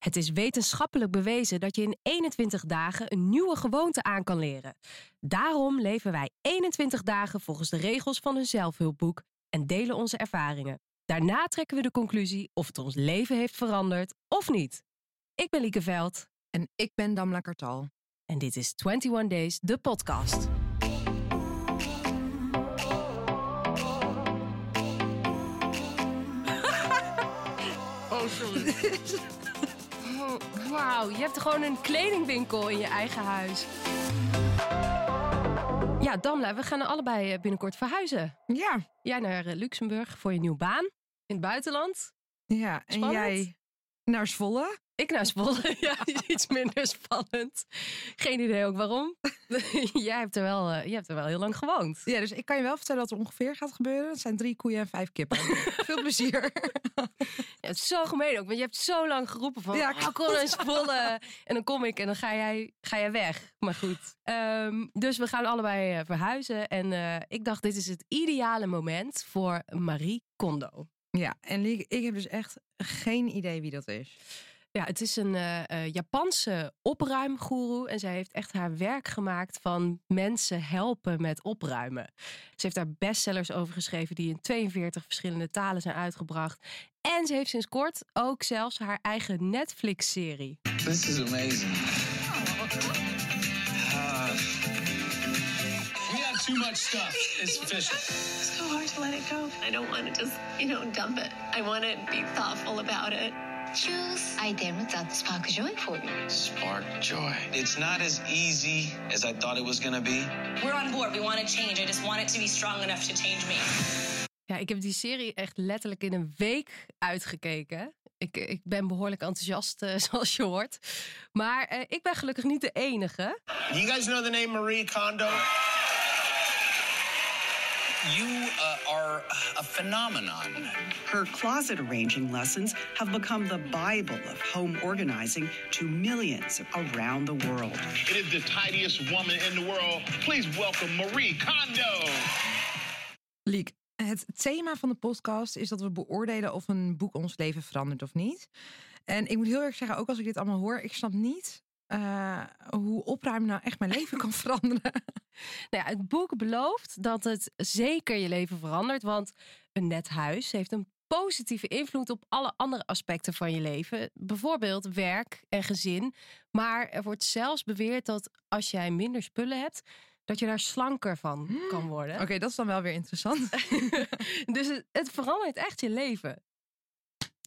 Het is wetenschappelijk bewezen dat je in 21 dagen een nieuwe gewoonte aan kan leren. Daarom leven wij 21 dagen volgens de regels van een zelfhulpboek en delen onze ervaringen. Daarna trekken we de conclusie of het ons leven heeft veranderd of niet. Ik ben Lieke Veld En ik ben Damla Kartal. en dit is 21 Days, de podcast. Oh, sorry. Wauw, je hebt gewoon een kledingwinkel in je eigen huis. Ja, Damla, we gaan allebei eh, binnenkort verhuizen. Ja, Jij naar eh, Luxemburg voor je nieuwe baan in het buitenland. ja. En jij naar Zwolle? Ik naar Zwolle. Ja, iets minder spannend. Geen idee ook waarom. Jij hebt er wel, je hebt er wel heel lang gewoond. Ja, dus ik kan je wel vertellen wat er ongeveer gaat gebeuren. Het zijn drie koeien en vijf kippen. Veel plezier. Ja, het is zo gemeen ook, want je hebt zo lang geroepen van... Ja, Ja, kom naar Zwolle. En dan kom ik en dan ga jij, ga jij weg. Maar goed. Ehm, dus we gaan allebei eh, verhuizen. En eh, ik dacht, dit is het ideale moment voor Marie Kondo. Ja, en ik heb dus echt geen idee wie dat is. Ja, het is een eh, eh, Japanse opruimgoeroe. En zij heeft echt haar werk gemaakt van mensen helpen met opruimen. Ze heeft daar bestsellers over geschreven die in 42 verschillende talen zijn uitgebracht. En ze heeft sinds kort ook zelfs haar eigen Netflix-serie. This is amazing. Too much stuff. It's official. It's so hard to let it go. I don't want to just, you know, dump it. I want to be thoughtful about it. Choose item that spark joy for you. Spark joy. It's not as easy as I thought it was gonna be. We're on board. We want to change. I just want it to be strong enough to change me. Ja, ik heb die serie echt letterlijk in een week uitgekeken. Ik, ik ben behoorlijk enthousiast, eh, zoals je hoort. Maar eh, ik ben gelukkig niet de enige. You guys know the name Marie Kondo? You uh, are a phenomenon. Her closet arranging lessons have become the Bible of home organizing to millions around the world. It is the tidiest woman in the world. Please welcome Marie Kondo. Liek, het thema van de podcast is dat we beoordelen of een boek ons leven verandert of niet. En ik moet heel erg zeggen, ook als ik dit allemaal hoor, ik snap niet eh, hoe opruimen nou echt mijn leven kan veranderen. Nou ja, het boek belooft dat het zeker je leven verandert. Want een net huis heeft een positieve invloed op alle andere aspecten van je leven. Bijvoorbeeld werk en gezin. Maar er wordt zelfs beweerd dat als jij minder spullen hebt, dat je daar slanker van kan worden. Oké, dat is dan wel weer interessant. Dus het, het verandert echt je leven.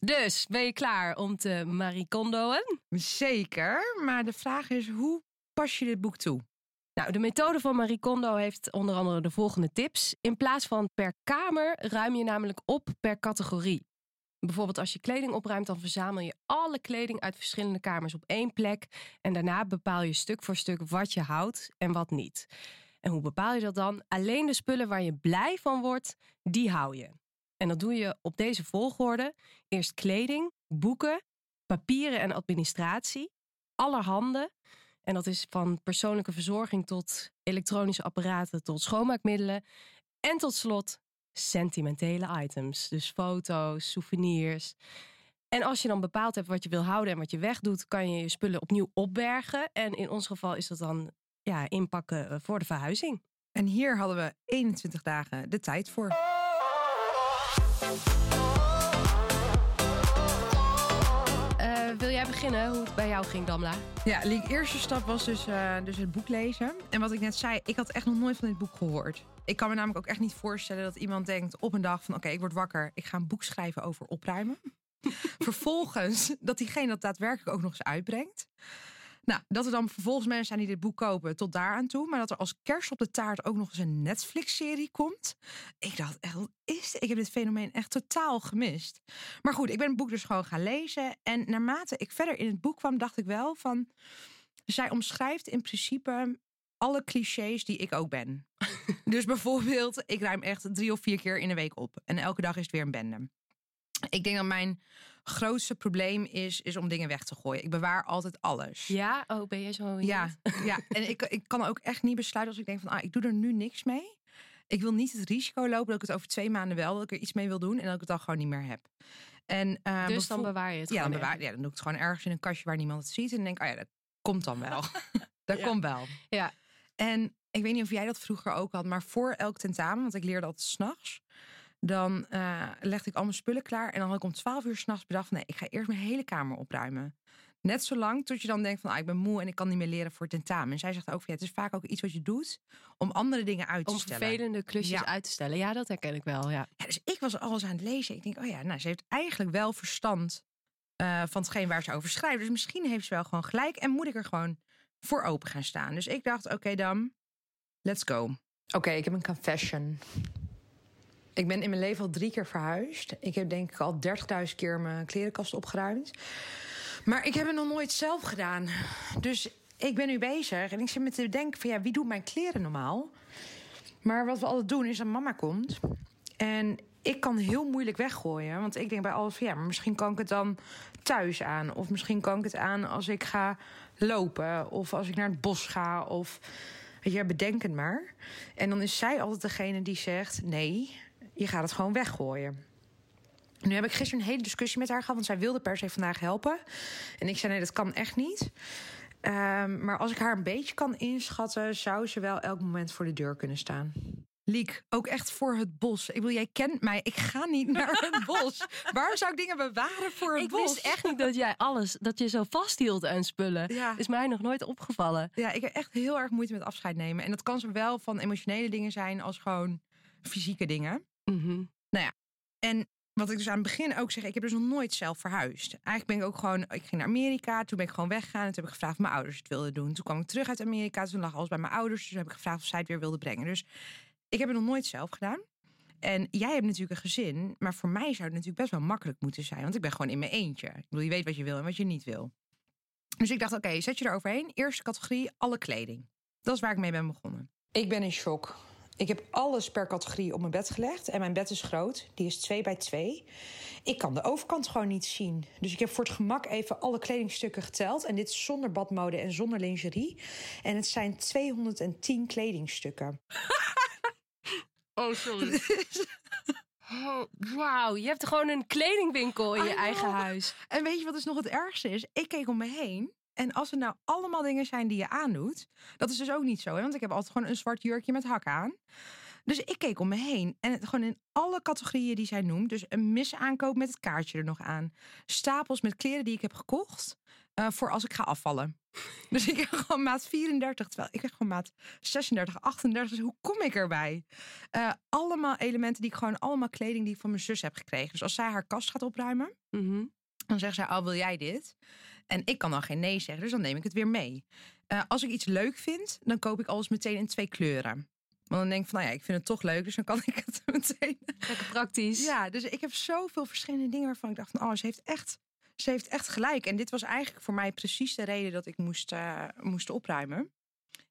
Dus ben je klaar om te Marie Kondoen? Zeker, maar de vraag is, hoe pas je dit boek toe? Nou, de methode van Marie Kondo heeft onder andere de volgende tips. In plaats van per kamer ruim je namelijk op per categorie. Bijvoorbeeld als je kleding opruimt, dan verzamel je alle kleding uit verschillende kamers op één plek. En daarna bepaal je stuk voor stuk wat je houdt en wat niet. En hoe bepaal je dat dan? Alleen de spullen waar je blij van wordt, die hou je. En dat doe je op deze volgorde. Eerst kleding, boeken, papieren en administratie. Allerhande. En dat is van persoonlijke verzorging tot elektronische apparaten tot schoonmaakmiddelen. En tot slot sentimentele items. Dus foto's, souvenirs. En als je dan bepaald hebt wat je wil houden en wat je wegdoet, kan je je spullen opnieuw opbergen. En in ons geval is dat dan ja, inpakken eh, voor de verhuizing. En hier hadden we 21 dagen de tijd voor. Beginnen hoe het bij jou ging, Damla? Ja, Liek, eerste stap was dus, eh, dus het boek lezen. En wat ik net zei, ik had echt nog nooit van dit boek gehoord. Ik kan me namelijk ook echt niet voorstellen dat iemand denkt op een dag van... oké, ik word wakker, ik ga een boek schrijven over opruimen. vervolgens dat diegene dat daadwerkelijk ook nog eens uitbrengt. Nou, dat er dan vervolgens mensen zijn die dit boek kopen tot daaraan toe. Maar dat er als kerst op de taart ook nog eens een Netflix-serie komt. Ik dacht echt, is? Ik heb dit fenomeen echt totaal gemist. Maar goed, ik ben het boek dus gewoon gaan lezen. En naarmate ik verder in het boek kwam, dacht ik wel van... Zij omschrijft in principe alle clichés die ik ook ben. dus bijvoorbeeld, ik ruim echt drie of vier keer in de week op. En elke dag is het weer een bende. Ik denk dat mijn grootste probleem is, is om dingen weg te gooien. Ik bewaar altijd alles. Ja, oh, ben je zo? Ja, ja. en ik, ik kan ook echt niet besluiten als ik denk van, ah, ik doe er nu niks mee. Ik wil niet het risico lopen dat ik het over twee maanden wel, dat ik er iets mee wil doen en dat ik het dan gewoon niet meer heb. En, eh, Dus dan bewaar je het ja, dan, bewaar, ja, dan doe ik het gewoon ergens in een kastje waar niemand het ziet. En dan denk oh ja, dat komt dan wel. dat Ja. komt wel. Ja. En ik weet niet of jij dat vroeger ook had, maar voor elk tentamen, want ik leerde altijd s'nachts. Dan eh, legde ik al mijn spullen klaar. En dan had ik om 12 uur s'nachts bedacht: van, nee, ik ga eerst mijn hele kamer opruimen. Net zolang tot je dan denkt van ah, ik ben moe en ik kan niet meer leren voor het tentamen. En zij zegt ook van ja, het is vaak ook iets wat je doet om andere dingen uit te Om stellen. vervelende klusjes Ja. uit te stellen. Ja, dat herken ik wel. Ja. Ja, dus ik was alles aan het lezen. Ik denk, oh ja, nou, ze heeft eigenlijk wel verstand eh, van hetgeen waar ze over schrijft. Dus misschien heeft ze wel gewoon gelijk en moet ik er gewoon voor open gaan staan. Dus ik dacht, oké dan, let's go. Oké, ik heb een confession. Ik ben in mijn leven al drie keer verhuisd. Ik heb denk ik al 30.000 keer mijn klerenkast opgeruimd. Maar ik heb het nog nooit zelf gedaan. Dus ik ben nu bezig en ik zit me te denken van ja, wie doet mijn kleren normaal? Maar wat we altijd doen is dat mama komt. En ik kan heel moeilijk weggooien. Want ik denk bij alles van ja, maar misschien kan ik het dan thuis aan. Of misschien kan ik het aan als ik ga lopen. Of als ik naar het bos ga. Of weet je, bedenk het maar. En dan is zij altijd degene die zegt: nee, je gaat het gewoon weggooien. Nu heb ik gisteren een hele discussie met haar gehad, want zij wilde per se vandaag helpen. En ik zei: nee, dat kan echt niet. Ehm, maar als ik haar een beetje kan inschatten, zou ze wel elk moment voor de deur kunnen staan. Liek, ook echt voor het bos. Ik bedoel, jij kent mij. Ik ga niet naar het bos. Waarom zou ik dingen bewaren voor het Ik bos? wist echt niet dat jij alles, dat je zo vasthield aan spullen. Ja. Is mij nog nooit opgevallen. Ja, ik heb echt heel erg moeite met afscheid nemen. En dat kan zowel van emotionele dingen zijn als gewoon fysieke dingen. Mhm. En wat ik dus aan het begin ook zeg, ik heb dus nog nooit zelf verhuisd. Eigenlijk ben ik ook gewoon, ik ging naar Amerika, toen ben ik gewoon weggegaan. En toen heb ik gevraagd of mijn ouders het wilden doen. Toen kwam ik terug uit Amerika, toen lag alles bij mijn ouders. Dus toen heb ik gevraagd of zij het weer wilden brengen. Dus ik heb het nog nooit zelf gedaan. En jij hebt natuurlijk een gezin, maar voor mij zou het natuurlijk best wel makkelijk moeten zijn. Want ik ben gewoon in mijn eentje. Ik bedoel, je weet wat je wil en wat je niet wil. Dus ik dacht, oké, zet je er overheen. Eerste categorie, alle kleding. Dat is waar ik mee ben begonnen. Ik ben in shock. Ik heb alles per categorie op mijn bed gelegd. En mijn bed is groot. Die is 2 bij 2. Ik kan de overkant gewoon niet zien. Dus ik heb voor het gemak even alle kledingstukken geteld. En dit is zonder badmode en zonder lingerie. En het zijn 210 kledingstukken. Oh, sorry. Oh, Wauw, je hebt gewoon een kledingwinkel in je eigen huis. En weet je wat dus nog het ergste is? Ik keek om me heen. En als er nou allemaal dingen zijn die je aandoet. Dat is dus ook niet zo. Hè? Want ik heb altijd gewoon een zwart jurkje met hak aan. Dus ik keek om me heen. En het, gewoon in alle categorieën die zij noemt. Dus een misaankoop met het kaartje er nog aan. Stapels met kleren die ik heb gekocht. eh, voor als ik ga afvallen. Dus ik heb gewoon maat 34. Terwijl ik heb gewoon maat 36, 38. Dus hoe kom ik erbij? Eh, allemaal elementen die ik gewoon... Allemaal kleding die ik van mijn zus heb gekregen. Dus als zij haar kast gaat opruimen... Mhm. Dan zegt zij, oh, wil jij dit? En ik kan dan geen nee zeggen, dus dan neem ik het weer mee. Eh, als ik iets leuk vind, dan koop ik alles meteen in twee kleuren. Want dan denk ik van, nou ja, ik vind het toch leuk, dus dan kan ik het meteen. Lekker praktisch. Ja, dus ik heb zoveel verschillende dingen waarvan ik dacht van, oh, ze heeft echt, ze heeft echt gelijk. En dit was eigenlijk voor mij precies de reden dat ik moest, eh, moest opruimen.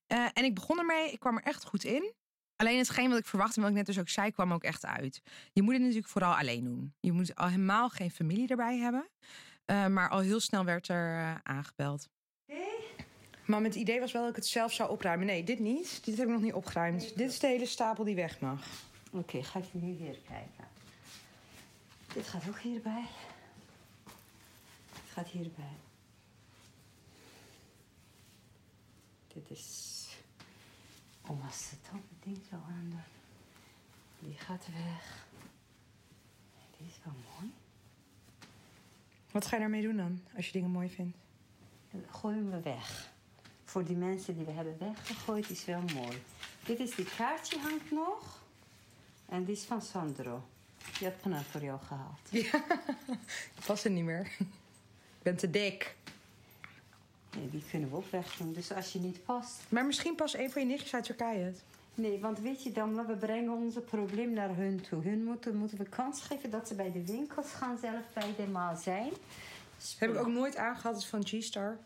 Eh, en ik begon ermee, ik kwam er echt goed in. Alleen hetgeen wat ik verwachtte, wat ik net dus ook zei, kwam ook echt uit. Je moet het natuurlijk vooral alleen doen. Je moet al helemaal geen familie erbij hebben. Eh, maar al heel snel werd er eh, aangebeld. Maar het idee was wel dat ik het zelf zou opruimen. Nee, dit niet. Dit heb ik nog niet opgeruimd. Dit is de hele stapel die weg mag. Oké, ga ik nu weer kijken. Dit gaat ook hierbij. Dit gaat hierbij. Dit is... Om als het ding zo aan Die gaat weg. Die is wel mooi. Wat ga je daarmee doen dan, als je dingen mooi vindt? En gooien we weg. Voor die mensen die we hebben weggegooid is wel mooi. Dit is die kaartje hangt nog. En die is van Sandro. Die had Panna voor jou gehaald. Ja, ik pas er niet meer. Ik ben te dik. Nee, die kunnen we ook wegdoen. Dus als je niet past. Maar misschien pas een van je nichtjes uit Turkije het. Nee, want weet je dan, we brengen onze probleem naar hun toe. Hun moeten, moeten we kans geven dat ze bij de winkels gaan zelf bij de maal zijn. Heb ik ook nooit aangehad, is van G-Star.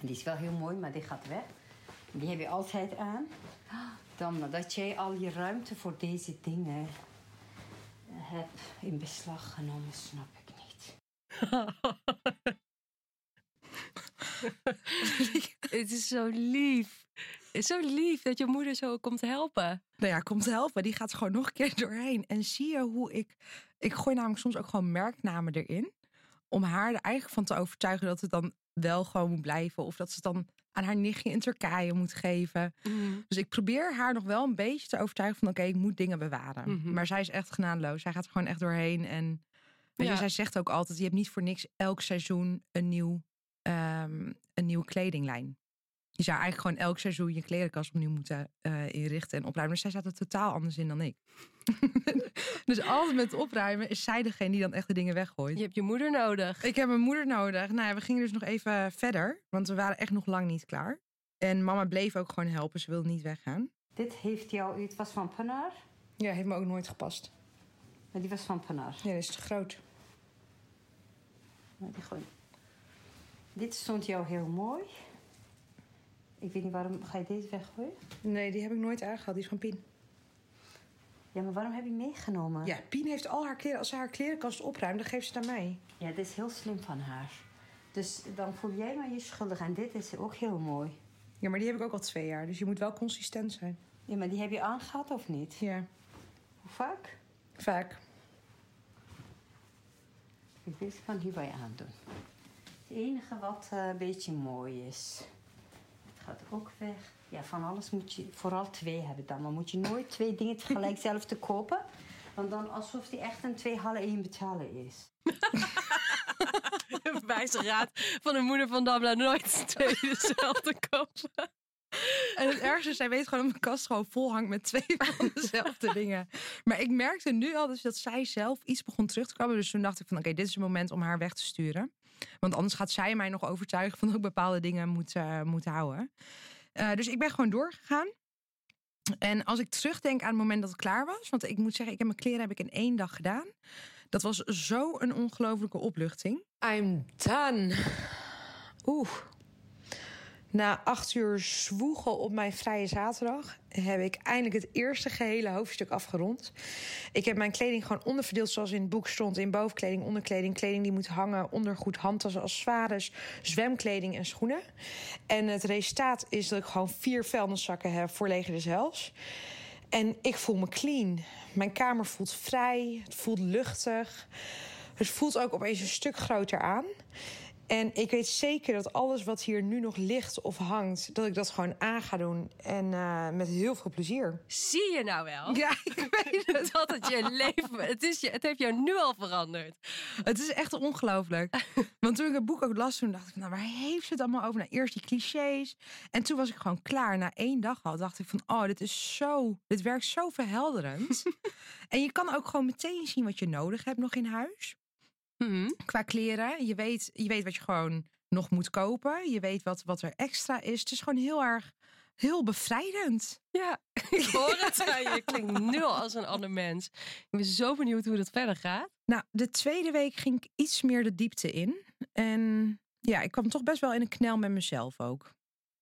Die is wel heel mooi, maar die gaat weg. Die heb je altijd aan. Dan dat jij al je ruimte voor deze dingen hebt in beslag genomen, snap ik niet. Het is zo lief. Is zo lief dat je moeder zo komt helpen. Nou ja, komt helpen. Die gaat gewoon nog een keer doorheen. En zie je hoe ik... Ik gooi namelijk soms ook gewoon merknamen erin. Om haar er eigenlijk van te overtuigen dat het dan wel gewoon moet blijven. Of dat ze het dan aan haar nichtje in Turkije moet geven. Dus ik probeer haar nog wel een beetje te overtuigen van... oké, ik moet dingen bewaren. Mhm. Maar zij is echt genadeloos. Zij gaat er gewoon echt doorheen. En weet je, Ja. zij zegt ook altijd... je hebt niet voor niks elk seizoen een, nieuw, ehm, een nieuwe kledinglijn. Je zou eigenlijk gewoon elk seizoen je klerenkast opnieuw moeten eh, inrichten en opruimen. Dus zij staat er totaal anders in dan ik. dus altijd met opruimen is zij degene die dan echt de dingen weggooit. Je hebt je moeder nodig. Ik heb mijn moeder nodig. Nou ja, we gingen dus nog even verder, want we waren echt nog lang niet klaar. En mama bleef ook gewoon helpen, ze wilde niet weggaan. Dit heeft jou, het was van Panar. Ja, heeft me ook nooit gepast. Maar die was van Panar. Ja, dat is te groot. Maar die Dit stond jou heel mooi. Ik weet niet waarom. Ga je deze weggooien? Nee, die heb ik nooit aangehad. Die is van Pien. Ja, maar waarom heb je meegenomen? Ja, Pien heeft al haar kleren. Als ze haar klerenkast opruimt, dan geeft ze het aan mij. Ja, dit is heel slim van haar. Dus dan voel jij maar je schuldig. En dit is ook heel mooi. Ja, maar die heb ik ook al twee jaar. Dus je moet wel consistent zijn. Ja, maar die heb je aangehad of niet? Ja, Hoe vaak? vaak. Kijk, Deze kan hier bij aandoen. Het enige wat eh, een beetje mooi is. Gaat ook weg. Ja, van alles moet je vooral twee hebben dan. Maar moet je nooit twee dingen tegelijk zelf te kopen. Want dan alsof die echt een twee halen één betalen is. Wijze raad van de moeder van Dabla nooit twee dezelfde kopen. En het ergste is, zij weet gewoon dat mijn kast gewoon vol hangt met twee van dezelfde dingen. Maar ik merkte nu al dus dat zij zelf iets begon terug te komen. Dus toen dacht ik van oké, dit is het moment om haar weg te sturen. Want anders gaat zij mij nog overtuigen van dat ik bepaalde dingen moet, moet houden. Eh, dus ik ben gewoon doorgegaan. En als ik terugdenk aan het moment dat het klaar was. Want ik moet zeggen, ik heb mijn kleren heb ik in één dag gedaan. Dat was zo een ongelofelijke opluchting. I'm done. Oeh. Na acht uur zwoegen op mijn vrije zaterdag heb ik eindelijk het eerste gehele hoofdstuk afgerond. Ik heb mijn kleding gewoon onderverdeeld zoals in het boek stond. In bovenkleding, onderkleding, kleding die moet hangen, ondergoed, handtassen, accessoires, zwemkleding en schoenen. En het resultaat is dat ik gewoon vier vuilniszakken heb voor leger des. En ik voel me clean. Mijn kamer voelt vrij, het voelt luchtig. Het voelt ook opeens een stuk groter aan. En ik weet zeker dat alles wat hier nu nog ligt of hangt, dat ik dat gewoon aan ga doen. En eh, met heel veel plezier. Zie je nou wel? Ja, ik weet het. Dat het je leven, het, is je, het heeft jou nu al veranderd. Het is echt ongelooflijk. Want toen ik het boek ook las, toen dacht ik, nou, waar heeft ze het allemaal over? Nou, eerst die clichés. En toen was ik gewoon klaar. Na één dag al dacht ik van, oh, dit is zo, dit werkt zo verhelderend. en je kan ook gewoon meteen zien wat je nodig hebt nog in huis. Mhm. Qua kleren. Je weet, je weet wat je gewoon nog moet kopen. Je weet wat, wat er extra is. Het is gewoon heel erg, heel bevrijdend. Ja, ik hoor het aan je. Klinkt nu al als een ander mens. Ik ben zo benieuwd hoe dat verder gaat. Nou, de tweede week ging ik iets meer de diepte in. En ja, ik kwam toch best wel in een knel met mezelf ook.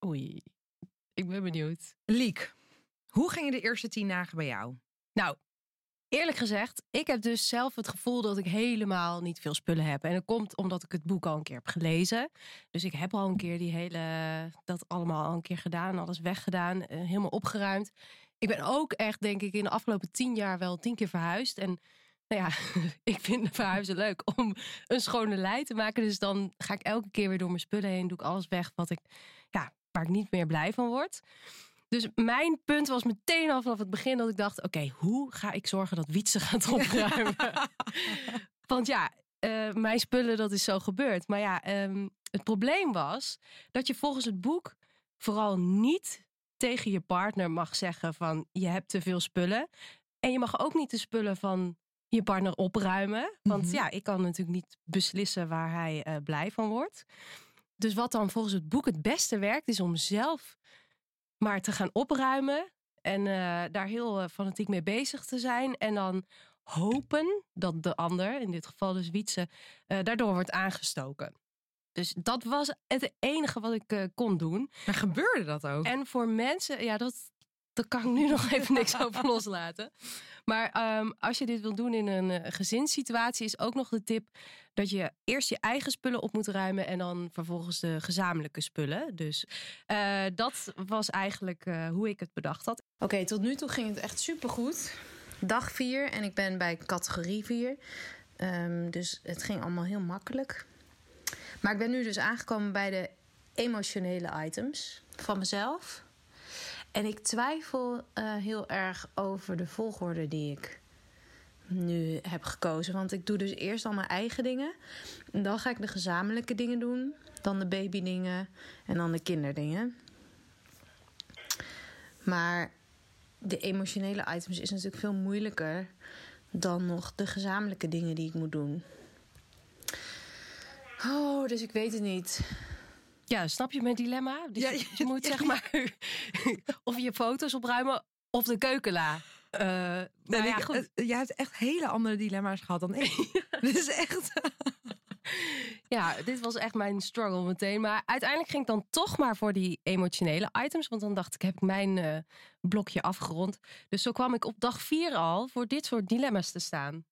Oei, ik ben benieuwd. Liek, hoe gingen de eerste tien dagen bij jou? Nou, eerlijk gezegd, ik heb dus zelf het gevoel dat ik helemaal niet veel spullen heb. En dat komt omdat ik het boek al een keer heb gelezen. Dus ik heb al een keer die hele, dat allemaal al een keer gedaan, alles weggedaan, eh, helemaal opgeruimd. Ik ben ook echt, denk ik, in de afgelopen tien jaar wel tien keer verhuisd. En nou ja, ik vind verhuizen leuk om een schone lei te maken. Dus dan ga ik elke keer weer door mijn spullen heen, doe ik alles weg wat ik, ja, waar ik niet meer blij van word. Dus mijn punt was meteen al vanaf het begin dat ik dacht: oké, hoe ga ik zorgen dat Wietse gaat opruimen? Want ja, eh, mijn spullen, dat is zo gebeurd. Maar ja, ehm, het probleem was dat je volgens het boek vooral niet tegen je partner mag zeggen van je hebt te veel spullen. En je mag ook niet de spullen van je partner opruimen. Want Mhm. ja, ik kan natuurlijk niet beslissen waar hij eh, blij van wordt. Dus wat dan volgens het boek het beste werkt, is om zelf maar te gaan opruimen. En eh, daar heel eh, fanatiek mee bezig te zijn. En dan hopen dat de ander, in dit geval dus Wietse, eh, daardoor wordt aangestoken. Dus dat was het enige wat ik kon doen. Maar gebeurde dat ook? En voor mensen, ja, dat, daar kan ik nu nog even niks over loslaten. Maar ehm, als je dit wil doen in een eh, gezinssituatie, is ook nog de tip dat je eerst je eigen spullen op moet ruimen en dan vervolgens de gezamenlijke spullen. Dus eh, dat was eigenlijk eh, hoe ik het bedacht had. Oké, tot nu toe ging het echt supergoed. Dag 4 en ik ben bij categorie 4. Ehm, dus het ging allemaal heel makkelijk. Maar ik ben nu dus aangekomen bij de emotionele items van mezelf. En ik twijfel eh, heel erg over de volgorde die ik nu heb gekozen. Want ik doe dus eerst al mijn eigen dingen. En dan ga ik de gezamenlijke dingen doen. Dan de babydingen. En dan de kinderdingen. Maar de emotionele items is natuurlijk veel moeilijker dan nog de gezamenlijke dingen die ik moet doen. Oh, dus ik weet het niet. Ja, snap je mijn dilemma? Dus Ja, je, moet zeg maar of je foto's opruimen of de keukenla. Eh maar ja, ik- goed. jij hebt echt hele andere dilemma's gehad dan ik. Dit is echt... Ja, dit was echt mijn struggle meteen. Maar uiteindelijk ging ik dan toch maar voor die emotionele items. Want dan dacht ik, heb ik mijn eh, blokje afgerond. Dus zo kwam ik op dag vier al voor dit soort dilemma's te staan.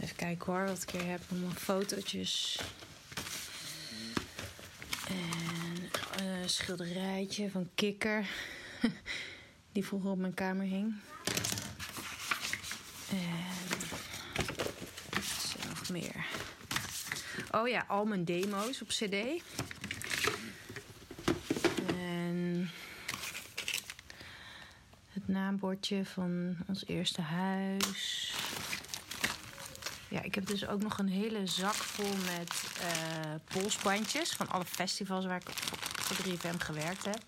Even kijken hoor, wat ik hier heb. Allemaal fotootjes. En een schilderijtje van Kikker. Die vroeger op mijn kamer hing. En er nog meer? Oh ja, al mijn demo's op cd. En het naambordje van ons eerste huis. Ja, ik heb dus ook nog een hele zak vol met eh, polsbandjes van alle festivals waar ik voor 3FM gewerkt heb.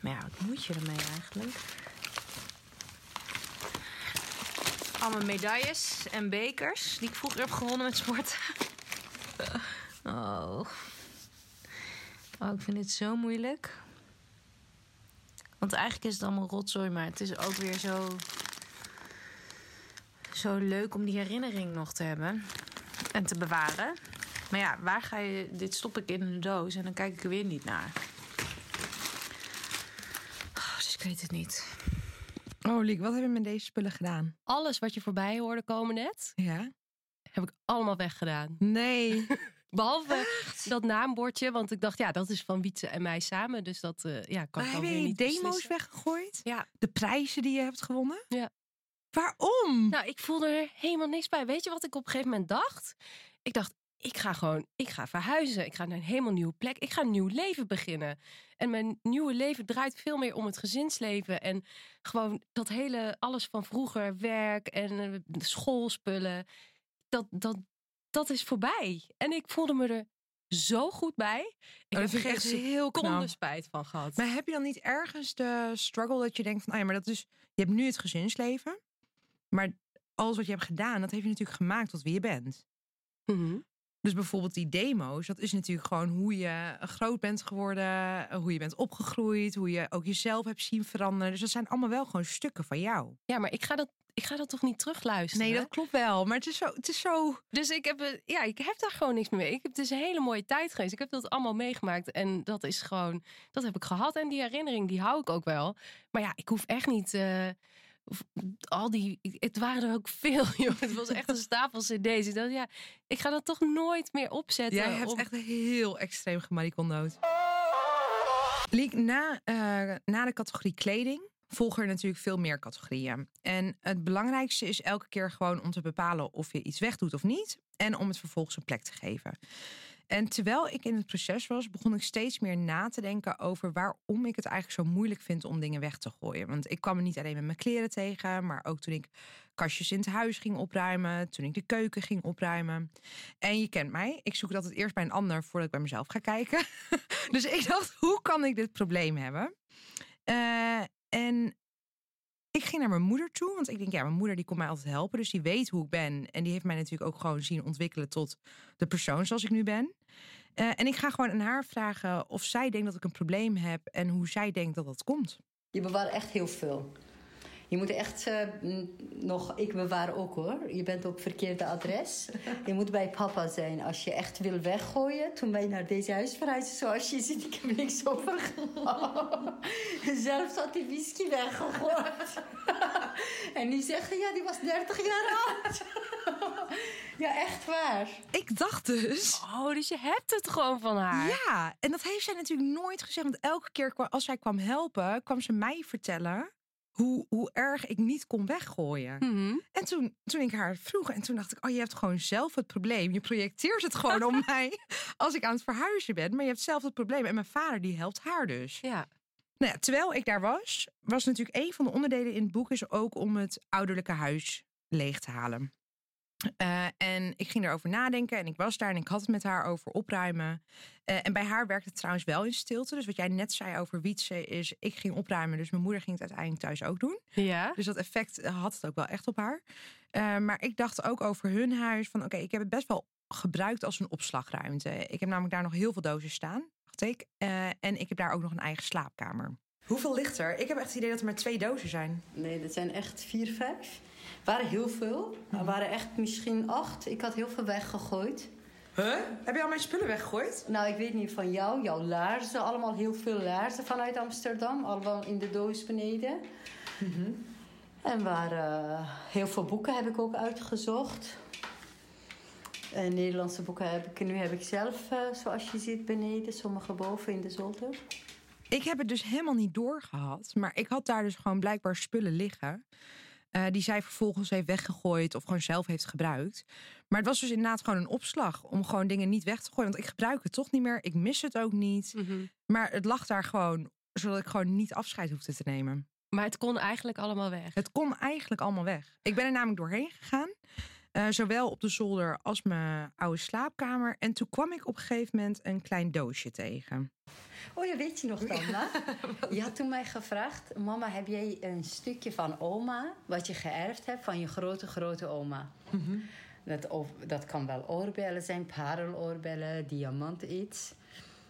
Maar ja, wat moet je ermee eigenlijk? Allemaal medailles en bekers die ik vroeger heb gewonnen met sport. oh. Oh, ik vind dit zo moeilijk. Want eigenlijk is het allemaal rotzooi, maar het is ook weer zo zo leuk om die herinnering nog te hebben en te bewaren. Maar ja, waar ga je. Dit stop ik in een doos en dan kijk ik er weer niet naar. Oh, dus ik weet het niet. Oh, Liek, wat heb je met deze spullen gedaan? Alles wat je voorbij hoorde komen net, Ja? heb ik allemaal weggedaan. Nee. Behalve dat naambordje, want ik dacht, ja, dat is van Wietse en mij samen. Dus dat eh, ja, kan Maar ik heb dan je weer je niet demo's beslissen. weggegooid? Ja. De prijzen die je hebt gewonnen? Ja. Waarom? Nou, ik voelde er helemaal niks bij. Weet je wat ik op een gegeven moment dacht? Ik dacht, ik ga gewoon, ik ga verhuizen. Ik ga naar een helemaal nieuwe plek. Ik ga een nieuw leven beginnen. En mijn nieuwe leven draait veel meer om het gezinsleven. En gewoon dat hele, alles van vroeger, werk en eh, schoolspullen. Dat, dat, dat is voorbij. En ik voelde me er zo goed bij. Ik Oh, heb er echt heel knap. spijt van gehad. Maar heb je dan niet ergens de struggle dat je denkt van, ah ja, maar dat is, je hebt nu het gezinsleven, maar alles wat je hebt gedaan, dat heeft je natuurlijk gemaakt tot wie je bent. Mhm. Dus bijvoorbeeld die demo's, dat is natuurlijk gewoon hoe je groot bent geworden, hoe je bent opgegroeid, hoe je ook jezelf hebt zien veranderen. Dus dat zijn allemaal wel gewoon stukken van jou. Ja, maar ik ga dat, ik ga dat toch niet terugluisteren? Nee, dat klopt wel, maar het is zo, het is zo Dus ik heb, eh, ja, ik heb daar gewoon niks meer mee. Ik heb, het is een hele mooie tijd geweest. Ik heb dat allemaal meegemaakt. En dat is gewoon, dat heb ik gehad. En die herinnering, die hou ik ook wel. Maar ja, ik hoef echt niet. eh, al die, het waren er ook veel, joh. Het was echt een stapel cd's. Ik dacht, ja, ik ga dat toch nooit meer opzetten. Jij hebt om- echt heel extreem gemaricondood. Liek, na, eh, na de categorie kleding volgen er natuurlijk veel meer categorieën. En het belangrijkste is elke keer gewoon om te bepalen of je iets wegdoet of niet. En om het vervolgens een plek te geven. En terwijl ik in het proces was, begon ik steeds meer na te denken over waarom ik het eigenlijk zo moeilijk vind om dingen weg te gooien. Want ik kwam er niet alleen met mijn kleren tegen, maar ook toen ik kastjes in het huis ging opruimen, toen ik de keuken ging opruimen. En je kent mij, ik zoek dat het eerst bij een ander voordat ik bij mezelf ga kijken. dus ik dacht, hoe kan ik dit probleem hebben? Eh, en ik ging naar mijn moeder toe, want ik denk, ja, mijn moeder die kon mij altijd helpen. Dus die weet hoe ik ben. En die heeft mij natuurlijk ook gewoon zien ontwikkelen tot de persoon zoals ik nu ben. Eh, en ik ga gewoon aan haar vragen of zij denkt dat ik een probleem heb en hoe zij denkt dat dat komt. Je bewaart echt heel veel. Je moet echt eh, nog, ik bewaar ook hoor. Je bent op verkeerde adres. je moet bij papa zijn. Als je echt wil weggooien. Toen wij naar deze huis verhuisden, zoals je ziet, ik heb niks overgehouden. Zelfs had die whisky weggegooid. en nu zeggen, ja, die was 30 jaar oud. ja, echt waar. Ik dacht dus. Oh, dus je hebt het gewoon van haar. Ja, en dat heeft zij natuurlijk nooit gezegd. Want elke keer als zij kwam helpen, kwam ze mij vertellen hoe, hoe erg ik niet kon weggooien. Mhm. En toen, toen ik haar vroeg, en toen dacht ik, oh, je hebt gewoon zelf het probleem. Je projecteert het gewoon op mij als ik aan het verhuizen ben. Maar je hebt zelf het probleem. En mijn vader, die helpt haar dus. Ja. Nou ja, terwijl ik daar was, was natuurlijk een van de onderdelen in het boek is ook om het ouderlijke huis leeg te halen. Eh, en ik ging erover nadenken en ik was daar en ik had het met haar over opruimen. Eh, en bij haar werkte het trouwens wel in stilte. Dus wat jij net zei over wietsen is, ik ging opruimen. Dus mijn moeder ging het uiteindelijk thuis ook doen. Ja. Dus dat effect eh, had het ook wel echt op haar. Eh, maar ik dacht ook over hun huis van oké, ik heb het best wel gebruikt als een opslagruimte. Ik heb namelijk daar nog heel veel dozen staan, dacht ik. Eh, en ik heb daar ook nog een eigen slaapkamer. Hoeveel ligt er? Ik heb echt het idee dat er maar twee dozen zijn. Nee, dat zijn echt vier, vijf. Waren heel veel. Er waren echt misschien acht. Ik had heel veel weggegooid. Huh? Heb je al mijn spullen weggegooid? Nou, ik weet niet van jou. Jouw laarzen. Allemaal heel veel laarzen vanuit Amsterdam. Allemaal in de doos beneden. En waar eh, heel veel boeken heb ik ook uitgezocht. En Nederlandse boeken heb ik nu heb ik zelf, eh, zoals je ziet, beneden. Sommige boven in de zolder. Ik heb het dus helemaal niet doorgehad. Maar ik had daar dus gewoon blijkbaar spullen liggen. Eh, die zij vervolgens heeft weggegooid of gewoon zelf heeft gebruikt. Maar het was dus inderdaad gewoon een opslag om gewoon dingen niet weg te gooien. Want ik gebruik het toch niet meer. Ik mis het ook niet. Mhm. Maar het lag daar gewoon, zodat ik gewoon niet afscheid hoefde te nemen. Maar het kon eigenlijk allemaal weg. Het kon eigenlijk allemaal weg. Ik ben er namelijk doorheen gegaan. Eh, zowel op de zolder als mijn oude slaapkamer. En toen kwam ik op een gegeven moment een klein doosje tegen. Oh ja, weet je nog dan? Je had toen mij gevraagd... Mama, heb jij een stukje van oma... wat je geërfd hebt van je grote, grote oma? dat, of, dat kan wel oorbellen zijn, pareloorbellen, diamant iets.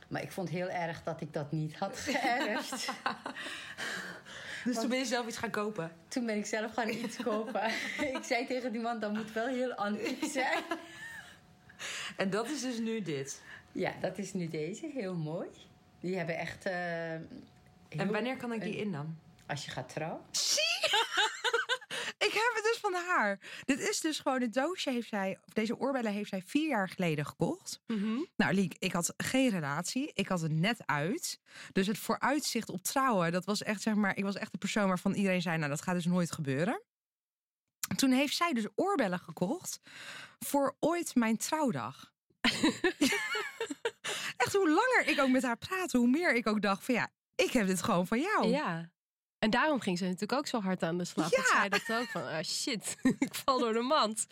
Maar ik vond heel erg dat ik dat niet had geërfd. Dus toen ben je zelf iets gaan kopen. toen ben ik zelf gaan iets kopen. ik zei tegen die man, dat moet wel heel antiek zijn. En dat is dus nu dit. ja, dat is nu deze, heel mooi. Die hebben echt... eh, En wanneer kan ik die in dan? Als je gaat trouwen. Ik heb het dus van haar. Dit is dus gewoon, het doosje heeft zij, of deze oorbellen heeft zij vier jaar geleden gekocht. Mhm. Nou, Liek, ik had geen relatie. Ik had het net uit. Dus het vooruitzicht op trouwen, dat was echt, zeg maar, ik was echt de persoon waarvan iedereen zei, nou, dat gaat dus nooit gebeuren. Toen heeft zij dus oorbellen gekocht voor ooit mijn trouwdag. echt, hoe langer ik ook met haar praatte, hoe meer ik ook dacht van ja, ik heb dit gewoon van jou. Ja. En daarom ging ze natuurlijk ook zo hard aan de slag. Ja. Want zij dacht ook van, ah shit, ik val door de mand.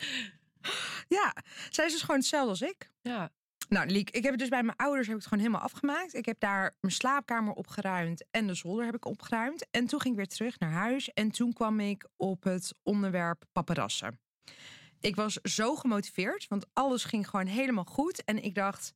Ja, zij is dus gewoon hetzelfde als ik. Ja. Nou, Liek, ik heb het dus bij mijn ouders heb ik het gewoon helemaal afgemaakt. Ik heb daar mijn slaapkamer opgeruimd en de zolder heb ik opgeruimd. En toen ging ik weer terug naar huis en toen kwam ik op het onderwerp paparazzen. Ik was zo gemotiveerd, want alles ging gewoon helemaal goed. En ik dacht,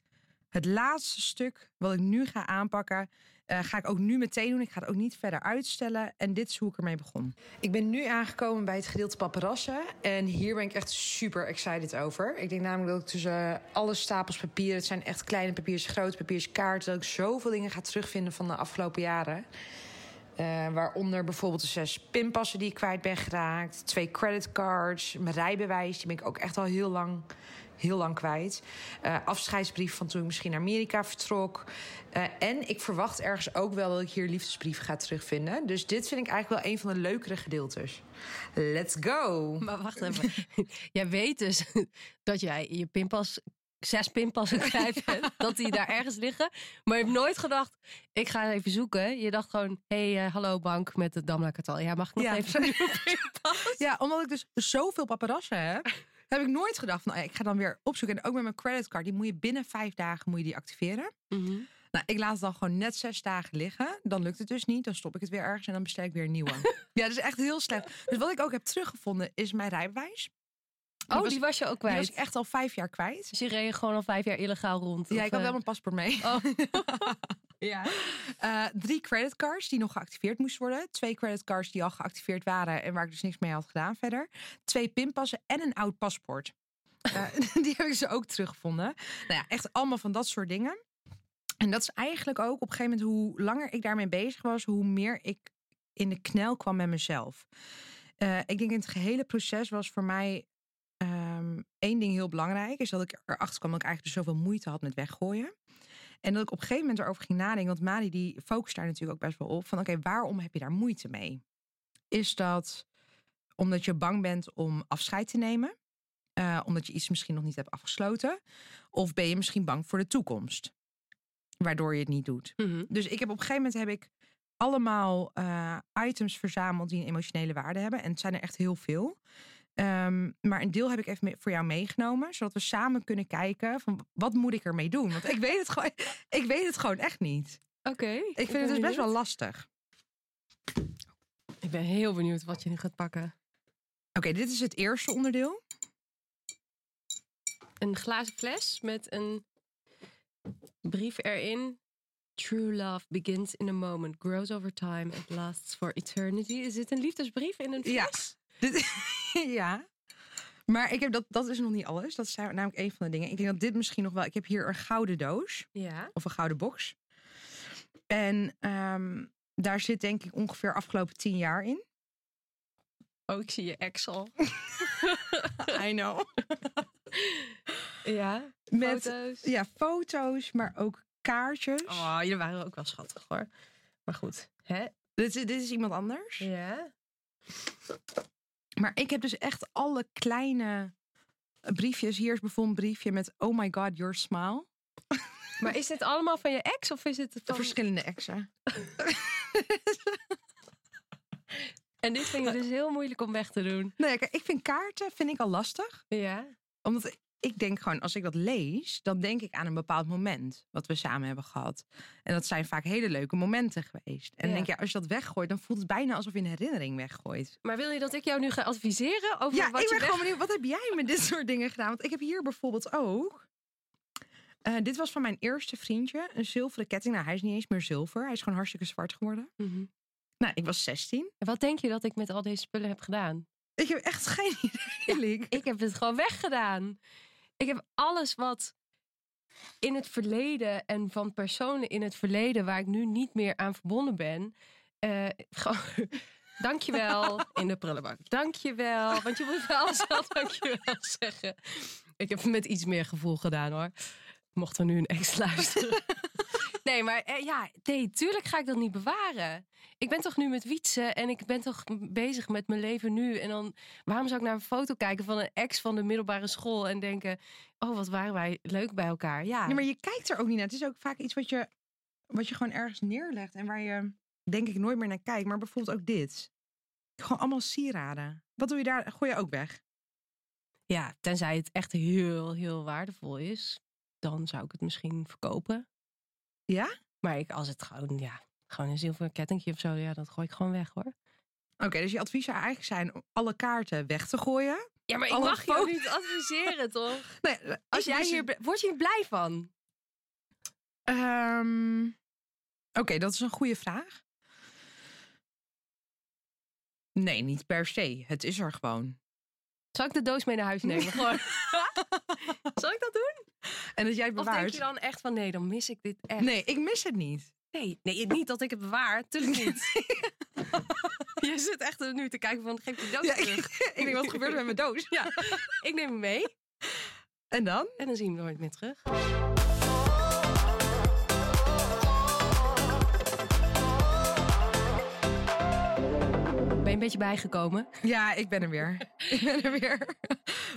het laatste stuk wat ik nu ga aanpakken, eh, ga ik ook nu meteen doen. Ik ga het ook niet verder uitstellen. En dit is hoe ik ermee begon. Ik ben nu aangekomen bij het gedeelte paparazzen. En hier ben ik echt super excited over. Ik denk namelijk dat ik tussen alle stapels papieren... het zijn echt kleine papiertjes, grote papiertjes, kaarten... dat ik zoveel dingen ga terugvinden van de afgelopen jaren. Eh, waaronder bijvoorbeeld de zes pinpassen die ik kwijt ben geraakt. Twee creditcards, mijn rijbewijs, die ben ik ook echt al heel lang, heel lang kwijt. Eh, afscheidsbrief van toen ik misschien naar Amerika vertrok. Eh, en ik verwacht ergens ook wel dat ik hier liefdesbrieven ga terugvinden. Dus dit vind ik eigenlijk wel een van de leukere gedeeltes. Let's go! Maar wacht even. jij weet dus dat jij je pinpas, zes pinpassen kwijt bent. dat die daar ergens liggen. Maar je hebt nooit gedacht, ik ga even zoeken. Je dacht gewoon, hé, hey, eh, hallo bank met het Damla Katal. Ja, mag ik nog Ja. even een pinpas? Ja, omdat ik dus zoveel paparazzen heb... heb ik nooit gedacht van, oh ja, ik ga dan weer opzoeken. En ook met mijn creditcard, die moet je binnen vijf dagen moet je die activeren. Mhm. Nou, ik laat het dan gewoon net zes dagen liggen. Dan lukt het dus niet. Dan stop ik het weer ergens en dan bestel ik weer een nieuwe. ja, dat is echt heel slecht. Dus wat ik ook heb teruggevonden is mijn rijbewijs. Oh, was- die was je ook Die was kwijt. ik echt al vijf jaar kwijt. Dus je reed gewoon al vijf jaar illegaal rond. Ja, of, ik had eh, wel mijn paspoort mee. Oh. Ja. Eh, drie creditcards die nog geactiveerd moesten worden. Twee creditcards die al geactiveerd waren en waar ik dus niks mee had gedaan verder. Twee pinpassen en een oud paspoort. Eh, die heb ik ze ook teruggevonden. Nou ja, echt allemaal van dat soort dingen. En dat is eigenlijk ook op een gegeven moment hoe langer ik daarmee bezig was, hoe meer ik in de knel kwam met mezelf. Eh, ik denk in het gehele proces was voor mij ehm, één ding heel belangrijk. Is dat ik erachter kwam dat ik eigenlijk dus zoveel moeite had met weggooien. En dat ik op een gegeven moment erover ging nadenken. Want Mali die focust daar natuurlijk ook best wel op. Van oké, waarom heb je daar moeite mee? Is dat omdat je bang bent om afscheid te nemen? Eh, omdat je iets misschien nog niet hebt afgesloten? Of ben je misschien bang voor de toekomst? Waardoor je het niet doet. Mhm. Dus ik heb op een gegeven moment heb ik allemaal eh, items verzameld die een emotionele waarde hebben. En het zijn er echt heel veel. Ehm, maar een deel heb ik even voor jou meegenomen. Zodat we samen kunnen kijken van wat moet ik ermee doen? Want ik weet het gewoon, ik weet het gewoon echt niet. Oké. Ik vind het dus best wel lastig. Ik ben heel benieuwd wat je nu gaat pakken. Oké, dit is het eerste onderdeel. Een glazen fles met een brief erin. True love begins in a moment, grows over time and lasts for eternity. Is dit een liefdesbrief in een fles? Ja. Dit, ja. Maar ik heb dat, dat is nog niet alles. Dat is namelijk een van de dingen. Ik denk dat dit misschien nog wel. Ik heb hier een gouden doos. Ja. Of een gouden box. En ehm, daar zit denk ik ongeveer afgelopen tien jaar in. Oh, ik zie je ex al. I know. ja. Met Foto's. Ja, foto's, maar ook kaartjes. Oh, jullie waren ook wel schattig hoor. Maar goed. Hè? Dit, is, dit is iemand anders. Ja. Maar ik heb dus echt alle kleine briefjes. Hier is bijvoorbeeld een briefje met Oh my god, your smile. Maar is dit allemaal van je ex of is het De van... verschillende exen. En dit vind je dus heel moeilijk om weg te doen. Nee, kijk, ik vind kaarten vind ik al lastig. Ja. Omdat ik denk gewoon, als ik dat lees, dan denk ik aan een bepaald moment wat we samen hebben gehad. En dat zijn vaak hele leuke momenten geweest. En Ja. denk je, als je dat weggooit, dan voelt het bijna alsof je een herinnering weggooit. Maar wil je dat ik jou nu ga adviseren over Ja, wat ik je ben weg... gewoon benieuwd, wat heb jij met dit soort dingen gedaan? Want ik heb hier bijvoorbeeld ook. eh, dit was van mijn eerste vriendje, een zilveren ketting. Nou, hij is niet eens meer zilver. Hij is gewoon hartstikke zwart geworden. Mhm. Nou, ik was 16. En Wat denk je dat ik met al deze spullen heb gedaan? Ik heb echt geen idee. Liek. Ik heb het gewoon weggedaan. Ik heb alles wat in het verleden en van personen in het verleden waar ik nu niet meer aan verbonden ben. eh gewoon, dankjewel in de prullenbak. Dankjewel. Want je moet wel zelf dankjewel zeggen. Ik heb het met iets meer gevoel gedaan hoor. Mocht er nu een ex luisteren. Nee, maar eh, ja, nee, tuurlijk ga ik dat niet bewaren. Ik ben toch nu met wietsen en ik ben toch bezig met mijn leven nu. En dan, waarom zou ik naar een foto kijken van een ex van de middelbare school en denken, oh, wat waren wij leuk bij elkaar. Ja, Ja, maar je kijkt er ook niet naar. Het is ook vaak iets wat je, wat je gewoon ergens neerlegt. En waar je, denk ik, nooit meer naar kijkt. Maar bijvoorbeeld ook dit. Gewoon allemaal sieraden. Wat doe je daar? Gooi je ook weg? ja, tenzij het echt heel, heel waardevol is, dan zou ik het misschien verkopen. Ja? Maar ik, als het gewoon, ja, gewoon een zilveren kettingje of zo, ja, dat gooi ik gewoon weg hoor. Oké, dus je advies zou eigenlijk zijn om alle kaarten weg te gooien. Ja, maar ik Alle mag foto's- niet adviseren, toch? Nee, Als ik jij dus- hier, word je hier blij van? Ehm, Oké, dat is een goede vraag. Nee, niet per se. Het is er gewoon. Zal ik de doos mee naar huis nemen? Gewoon. Zal ik dat doen? En dat jij het Of denk bewaart. je dan echt van, nee, dan mis ik dit echt? Nee, ik mis het niet. Nee, nee niet dat ik het bewaar. Tuurlijk niet. je zit echt er nu te kijken van, geef die doos Ja, terug. ik denk, wat gebeurt er met mijn doos? Ja, ik neem hem mee. En dan? En dan zien we nooit meer terug. Een beetje bijgekomen? Ja, ik ben er weer. ik ben er weer.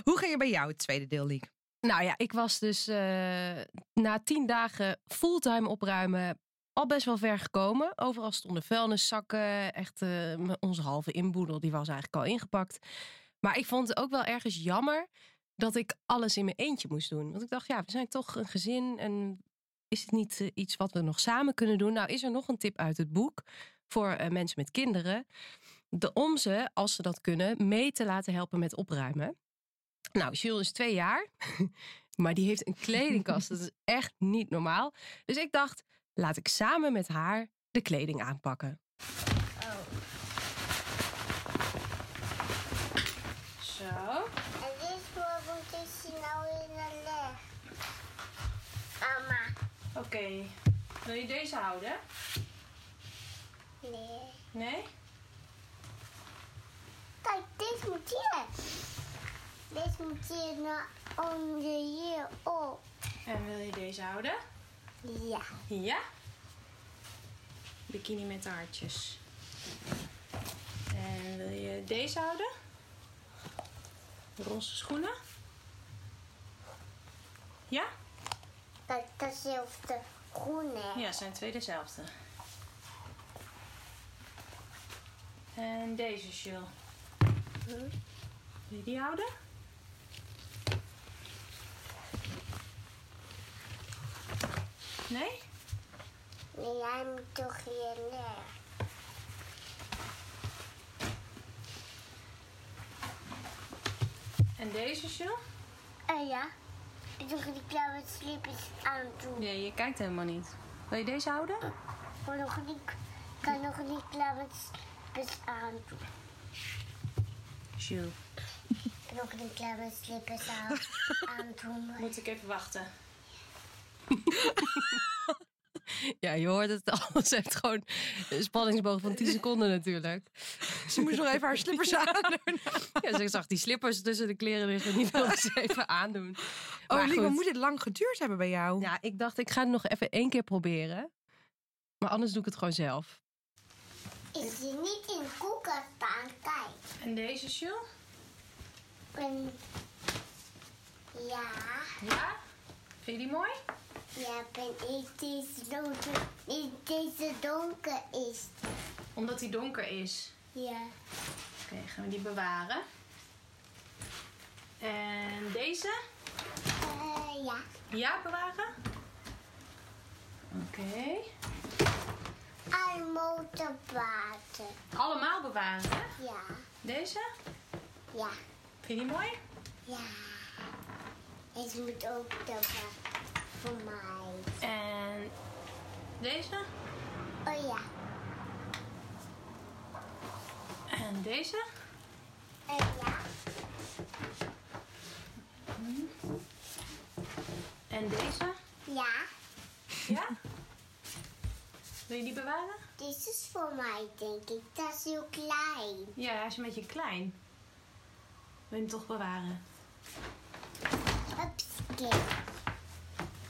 Hoe ging je bij jou het tweede deel, Liek? Nou ja, ik was dus eh, na tien dagen fulltime opruimen al best wel ver gekomen. Overal stonden vuilniszakken. Echt m- onze halve inboedel, die was eigenlijk al ingepakt. Maar ik vond het ook wel ergens jammer dat ik alles in mijn eentje moest doen. Want ik dacht, ja, we zijn toch een gezin en is het niet eh, iets wat we nog samen kunnen doen? Nou, is er nog een tip uit het boek voor mensen met kinderen. De, om ze, als ze dat kunnen, mee te laten helpen met opruimen. Nou, Jules is twee jaar. Maar die heeft een kledingkast. Dat is echt niet normaal. Dus ik dacht, Laat ik samen met haar de kleding aanpakken. Zo. En dit wordt is nou in de leg. Mama. Oké. Wil je deze houden? Nee. Nee? Kijk, dit moet hier. Dit moet hier naar onder hier op. En wil je deze houden? Ja. Ja. Bikini met de hartjes. En wil je deze houden? De roze schoenen? Ja? Kijk, datzelfde groene. Ja, zijn twee dezelfde. En deze Jill. Wil je die houden? Nee? Nee, jij moet toch hier neer. En deze Jill? Eh ja. Ik doe die blauwe slippers aan doen. Nee, je kijkt helemaal niet. Wil je deze houden? Ik wil nog niet, kan nog niet blauwe slippers aan doen. Kan nog niet blauwe slippers aan, aan doen. Moet ik even wachten? Ja, je hoort het al. Ze heeft gewoon een spanningsboog van 10 seconden natuurlijk. Ze moest nog even haar slippers aandoen. Ja, ze zag die slippers tussen de kleren liggen. Die wilde ze even aandoen. Oh, Maar Lieke, moet dit lang geduurd hebben bij jou? Ja, ik dacht ik ga het nog even één keer proberen. Maar anders doe ik het gewoon zelf. Ik zie niet in staan. Kijk. En deze, Jill? En ja, Ja? Vind je die mooi? ja, ben ik deze donker, niet deze donker is. Omdat die donker is. Ja, Oké, gaan we die bewaren. En deze? Eh, ja. Ja, bewaren? Oké. Al motorwater. Allemaal bewaren, hè? Ja, Deze? ja, Vind je die mooi? ja. Deze moet ook hebben voor mij. En deze? Oh ja, En deze? eh, ja. En deze? Ja, Ja? Wil je die bewaren? dit is voor mij denk ik. Dat is heel klein. Ja, hij is een beetje klein. Wil je hem toch bewaren? Hupske.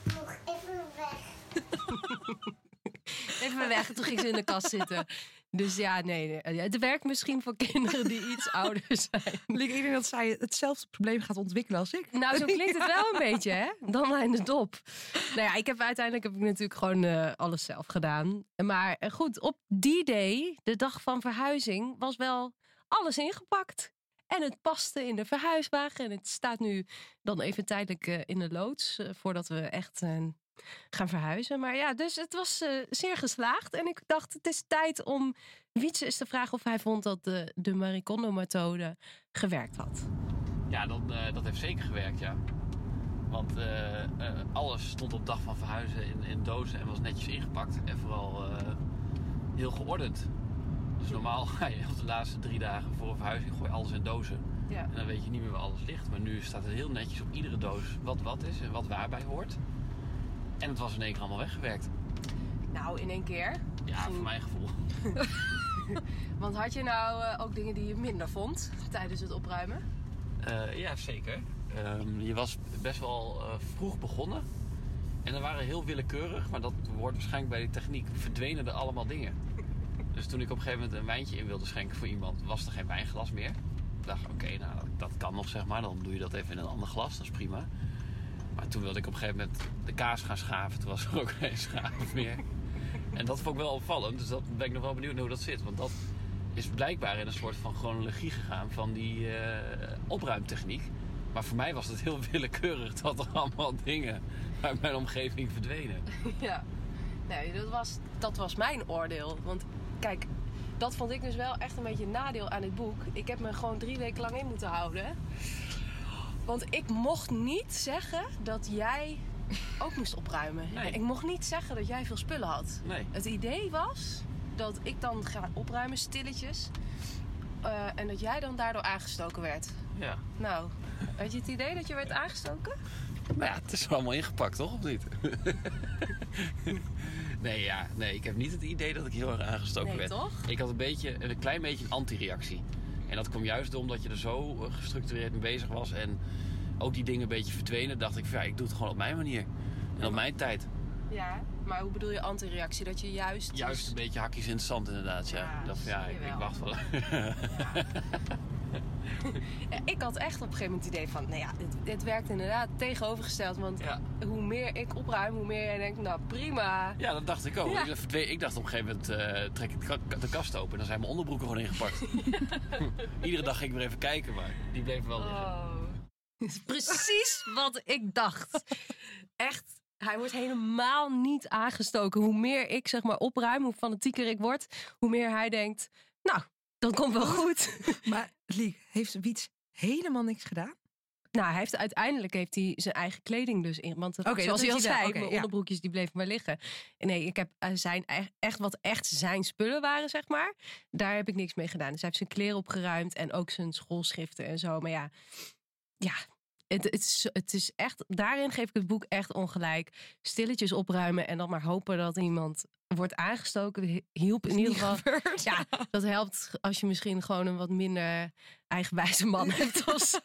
Nog even weg. Even weg, toen ging ze in de kast zitten. Dus ja, nee, nee. Het werkt misschien voor kinderen die iets ouder zijn. Ik denk dat zij hetzelfde probleem gaat ontwikkelen als ik. Nou, zo klinkt het wel een beetje, hè? Dan in de dop. Nou ja, ik heb uiteindelijk heb ik natuurlijk gewoon eh, alles zelf gedaan. Maar eh, goed, op die day, de dag van verhuizing, was wel alles ingepakt. En het paste in de verhuiswagen. En het staat nu dan even tijdelijk eh, in de loods. eh, voordat we echt eh, gaan verhuizen. Maar ja, dus het was eh, zeer geslaagd. En ik dacht, het is tijd om Wietse eens te vragen of hij vond dat de, de Marie Kondo-methode gewerkt had. Ja, dat, eh, dat heeft zeker gewerkt, ja. Want eh, alles stond op dag van verhuizen in, in dozen en was netjes ingepakt. En vooral heel geordend. Dus normaal ga je op de laatste drie dagen voor een verhuizing gooi alles in dozen. Ja. En dan weet je niet meer waar alles ligt. Maar nu staat het heel netjes op iedere doos wat wat is en wat waarbij hoort. En het was in één keer allemaal weggewerkt. Nou, in één keer. Ja, voor mijn gevoel. Want had je nou eh, ook dingen die je minder vond tijdens het opruimen? Eh, ja, zeker. Ehm, je was best wel eh, vroeg begonnen. En er waren heel willekeurig, maar dat wordt waarschijnlijk bij de techniek, verdwenen er allemaal dingen. Dus toen ik op een gegeven moment een wijntje in wilde schenken voor iemand, was er geen wijnglas meer. Ik dacht, oké, nou dat kan nog zeg maar, dan doe je dat even in een ander glas, dat is prima. Maar toen wilde ik op een gegeven moment de kaas gaan schaven, toen was er ook geen schaaf meer. En dat vond ik wel opvallend, dus dat ben ik nog wel benieuwd hoe dat zit. Want dat is blijkbaar in een soort van chronologie gegaan van die eh, opruimtechniek. Maar voor mij was het heel willekeurig dat er allemaal dingen uit mijn omgeving verdwenen. ja. Nee, dat was, dat was mijn oordeel. Want kijk, dat vond ik dus wel echt een beetje een nadeel aan dit boek. Ik heb me gewoon drie weken lang in moeten houden. Want ik mocht niet zeggen dat jij ook moest opruimen. Nee. Ik mocht niet zeggen dat jij veel spullen had. Nee. Het idee was dat ik dan ga opruimen, stilletjes. eh, en dat jij dan daardoor aangestoken werd. Ja. Nou, had je het idee dat je werd aangestoken? Nou ja, het is allemaal ingepakt, toch? Of niet? nee, ja, nee, ik heb niet het idee dat ik heel erg aangestoken Nee, werd. toch? Ik had een, beetje, een klein beetje een anti-reactie. En dat kwam juist omdat je er zo eh, gestructureerd mee bezig was. En ook die dingen een beetje verdwenen. Dacht ik, van, ja, ik doe het gewoon op mijn manier. En op mijn tijd. Ja. Maar hoe bedoel je anti-reactie? Dat je juist... Juist een beetje hakjes in het zand inderdaad. Ja, Ja, ik dacht, van, ja, ik, wacht wel. Ja, ik had echt op een gegeven moment het idee van... Nou ja, dit, dit werkt inderdaad tegenovergesteld. Want hoe meer ik opruim, hoe meer jij denkt... Nou, prima. Ja, dat dacht ik ook. Ja. Ik, dacht op een gegeven moment, eh, trek ik de ka- de kast open en dan zijn mijn onderbroeken gewoon ingepakt. Iedere dag ging ik weer even kijken, maar die bleven wel liggen. Oh. Dat is precies wat ik dacht. Echt. Hij wordt helemaal niet aangestoken. Hoe meer ik zeg maar opruim, hoe fanatieker ik word, hoe meer hij denkt, nou, dat komt wel goed. Maar Liek, heeft Wiets helemaal niks gedaan? Nou, hij heeft uiteindelijk heeft hij zijn eigen kleding dus in. Want Oké, zoals hij al zei. Oké, mijn ja. onderbroekjes die bleven maar liggen. Nee, ik heb eh, zijn eigen- echt wat echt zijn spullen waren, zeg maar. Daar heb ik niks mee gedaan. Dus hij heeft zijn kleren opgeruimd en ook zijn schoolschriften en zo. Maar ja, ja. Het, het, is, het is echt, daarin geef ik het boek echt ongelijk. Stilletjes opruimen en dan maar hopen dat iemand wordt aangestoken. Hielp in ieder geval. gebeurd. Ja, dat helpt als je misschien gewoon een wat minder eigenwijze man hebt of zo.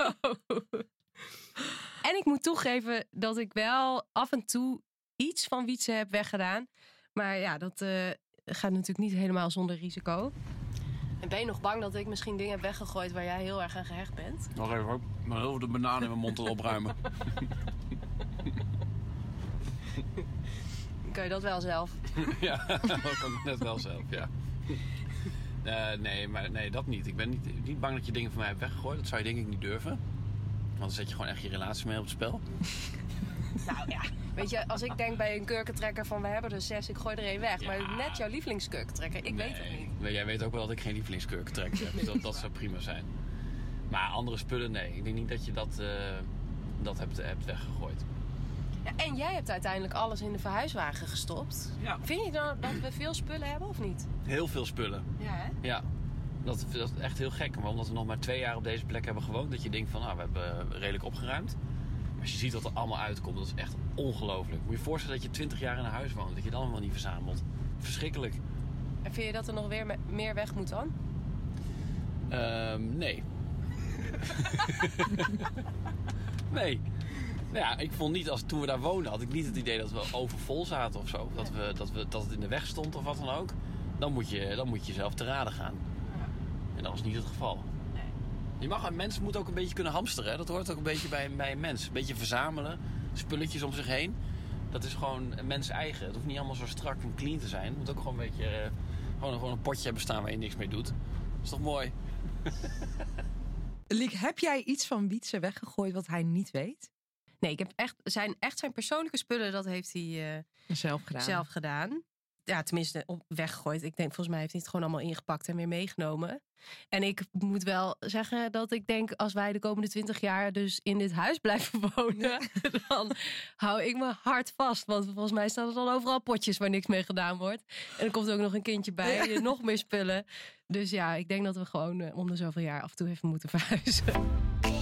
En ik moet toegeven dat ik wel af en toe iets van Wietse heb weggedaan. Maar ja, dat eh, gaat natuurlijk niet helemaal zonder risico. En ben je nog bang dat ik misschien dingen heb weggegooid waar jij heel erg aan gehecht bent? Nog even hoor. Maar heel veel de banaan in mijn mond te opruimen. Kan je dat wel zelf? ja, dat kan ik net wel zelf, ja. Eh, nee, maar nee, dat niet. Ik ben niet, niet bang dat je dingen van mij hebt weggegooid. Dat zou je denk ik niet durven. Want dan zet je gewoon echt je relatie mee op het spel. Nou ja, weet je, als ik denk bij een kurkentrekker van we hebben er zes, ik gooi er één weg. Maar net jouw lievelingskurkentrekker, ik weet het niet. Maar jij weet ook wel dat ik geen lievelingskurkentrekker heb. Dus dat, dat zou prima zijn. Maar andere spullen, nee. Ik denk niet dat je dat, eh, dat hebt, hebt weggegooid. Ja, en jij hebt uiteindelijk alles in de verhuiswagen gestopt. Ja. Vind je dan dat we veel spullen hebben of niet? Heel veel spullen. Ja, hè? Ja. Dat, dat is echt heel gek. Maar omdat we nog maar twee jaar op deze plek hebben gewoond... dat je denkt van, nou, we hebben redelijk opgeruimd. Als je ziet wat er allemaal uitkomt, dat is echt ongelooflijk. Moet je je voorstellen dat je 20 jaar in een huis woont... dat je dan allemaal niet verzamelt. Verschrikkelijk. En vind je dat er nog weer me- meer weg moet dan? Ehm, nee. nee. Nou ja, ik vond niet, als toen we daar woonden, had ik niet het idee dat we overvol zaten of zo. Dat, we, dat, we, dat het in de weg stond of wat dan ook. Dan moet je, dan moet je zelf te raden gaan. En dat was niet het geval. Je mag, een mens moet ook een beetje kunnen hamsteren. Hè? Dat hoort ook een beetje bij, bij een mens. Een beetje verzamelen, spulletjes om zich heen. Dat is gewoon een mens eigen. Het hoeft niet allemaal zo strak en clean te zijn. Het moet ook gewoon een beetje eh, gewoon, gewoon een potje hebben staan waar je niks mee doet. Dat is toch mooi? Liek, heb jij iets van Wietse weggegooid wat hij niet weet? Nee, ik heb echt zijn, echt zijn persoonlijke spullen, dat heeft hij eh, Zelf gedaan. zelf gedaan. Ja, tenminste, op, weggegooid. Ik denk, volgens mij heeft hij het gewoon allemaal ingepakt en weer meegenomen. En ik moet wel zeggen dat ik denk, als wij de komende twintig jaar dus in dit huis blijven wonen, dan hou ik me hard vast. Want volgens mij staan er dan overal potjes waar niks mee gedaan wordt. En er komt ook nog een kindje bij, nog meer spullen. Dus ja, ik denk dat we gewoon eh, om de zoveel jaar af en toe even moeten verhuizen.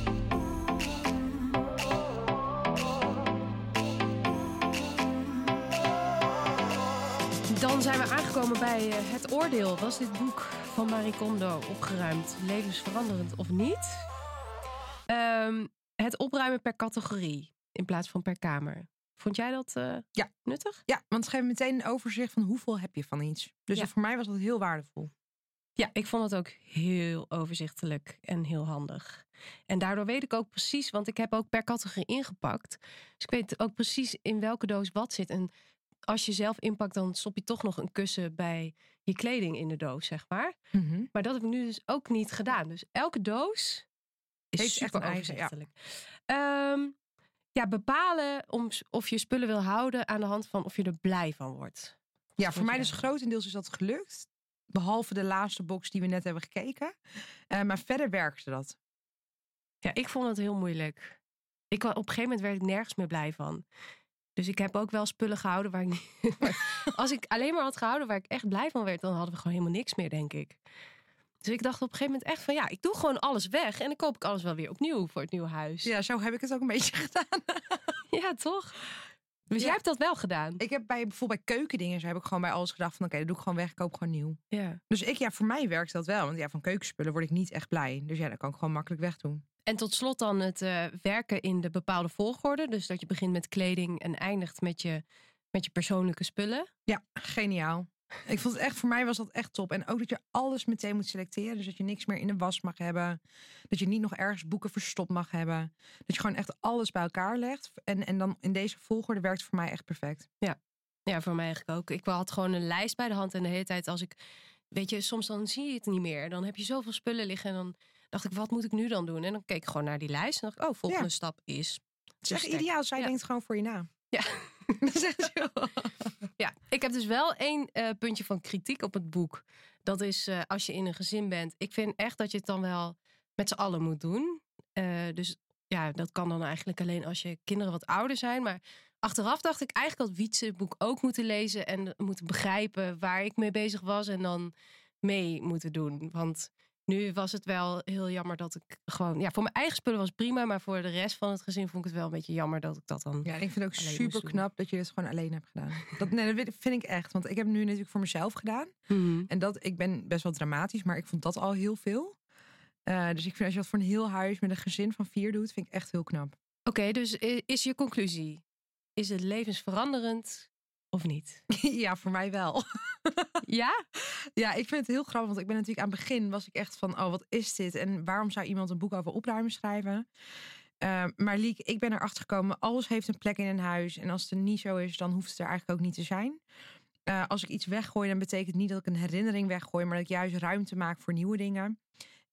Dan zijn we aangekomen bij eh, het oordeel. Was dit boek van Marie Kondo opgeruimd, levensveranderend of niet? Ehm, het opruimen per categorie in plaats van per kamer. Vond jij dat eh, Ja. nuttig? Ja, want het geeft meteen een overzicht van hoeveel heb je van iets. Dus Ja. voor mij was dat heel waardevol. Ja, ik vond het ook heel overzichtelijk en heel handig. En daardoor weet ik ook precies, want ik heb ook per categorie ingepakt. Dus ik weet ook precies in welke doos wat zit. En als je zelf inpakt, dan stop je toch nog een kussen bij je kleding in de doos, zeg maar. Mhm. Maar dat heb ik nu dus ook niet gedaan. Dus elke doos is Heeft echt super een eigen, ja. overzichtelijk. Ehm, ja, bepalen om, of je spullen wil houden aan de hand van of je er blij van wordt. Ja, voor mij dus grotendeels is dat gelukt. Behalve de laatste box die we net hebben gekeken. Eh, maar verder werkte dat. Ja, ik vond het heel moeilijk. Ik, op een gegeven moment werd ik nergens meer blij van. Dus ik heb ook wel spullen gehouden waar ik niet... als ik alleen maar had gehouden waar ik echt blij van werd... dan hadden we gewoon helemaal niks meer, denk ik. Dus ik dacht op een gegeven moment echt van... ja, ik doe gewoon alles weg en dan koop ik alles wel weer opnieuw voor het nieuwe huis. Ja, zo heb ik het ook een beetje gedaan. Ja, toch? Dus jij hebt dat wel gedaan? Ik heb bij bijvoorbeeld bij keukendingen zo heb ik gewoon bij alles gedacht van oké, dat doe ik gewoon weg, ik koop gewoon nieuw. Ja. Dus ik, ja, voor mij werkt dat wel. Want ja, van keukenspullen word ik niet echt blij. Dus ja, dat kan ik gewoon makkelijk wegdoen. En tot slot dan het eh, werken in de bepaalde volgorde. Dus dat je begint met kleding en eindigt met je, met je persoonlijke spullen. Ja, geniaal. Ik vond het echt, voor mij was dat echt top. En ook dat je alles meteen moet selecteren. Dus dat je niks meer in de was mag hebben. Dat je niet nog ergens boeken verstopt mag hebben. Dat je gewoon echt alles bij elkaar legt. En, en dan in deze volgorde werkt voor mij echt perfect. Ja. ja, voor mij eigenlijk ook. Ik had gewoon een lijst bij de hand. En de hele tijd als ik, weet je, soms dan zie je het niet meer. Dan heb je zoveel spullen liggen. En dan dacht ik, wat moet ik nu dan doen? En dan keek ik gewoon naar die lijst. En dacht ik, oh, volgende Ja. stap is... Het is echt ideaal. Zij Ja. denkt gewoon voor je na. Ja. Dat. Ja, ik heb dus wel één eh, puntje van kritiek op het boek. Dat is eh, als je in een gezin bent. Ik vind echt dat je het dan wel met z'n allen moet doen. Eh, dus ja, dat kan dan eigenlijk alleen als je kinderen wat ouder zijn. Maar achteraf dacht ik eigenlijk had Wietse het boek ook moeten lezen. En moeten begrijpen waar ik mee bezig was. En dan mee moeten doen. Want nu was het wel heel jammer dat ik gewoon... Ja, voor mijn eigen spullen was het prima. Maar voor de rest van het gezin vond ik het wel een beetje jammer dat ik dat dan... Ja, ik vind het ook super knap dat je dit gewoon alleen hebt gedaan. Dat, nee, dat vind ik echt. Want ik heb het nu natuurlijk voor mezelf gedaan. Mhm. En dat, ik ben best wel dramatisch, maar ik vond dat al heel veel. Eh, dus ik vind als je dat voor een heel huis met een gezin van vier doet, vind ik echt heel knap. Oké, dus is je conclusie? Is het levensveranderend of niet? ja, voor mij wel. Ja? Ja, ik vind het heel grappig, want ik ben natuurlijk aan het begin was ik echt van, oh, wat is dit? En waarom zou iemand een boek over opruimen schrijven? Eh, maar Liek, ik ben erachter gekomen, alles heeft een plek in een huis. En als het er niet zo is, dan hoeft het er eigenlijk ook niet te zijn. Eh, als ik iets weggooi, dan betekent niet dat ik een herinnering weggooi, maar dat ik juist ruimte maak voor nieuwe dingen.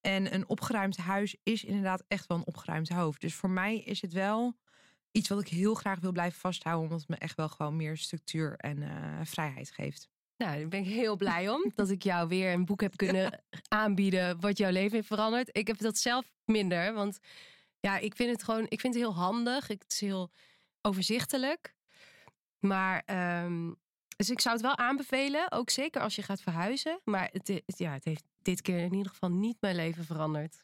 En een opgeruimd huis is inderdaad echt wel een opgeruimd hoofd. Dus voor mij is het wel iets wat ik heel graag wil blijven vasthouden, omdat het me echt wel gewoon meer structuur en eh, vrijheid geeft. Nou, daar ben ik heel blij om dat ik jou weer een boek heb kunnen aanbieden wat jouw leven heeft veranderd. Ik heb dat zelf minder, want ja, ik vind het gewoon, ik vind het heel handig. Het is heel overzichtelijk. Maar, ehm, dus ik zou het wel aanbevelen, ook zeker als je gaat verhuizen. Maar het, ja, het heeft dit keer in ieder geval niet mijn leven veranderd.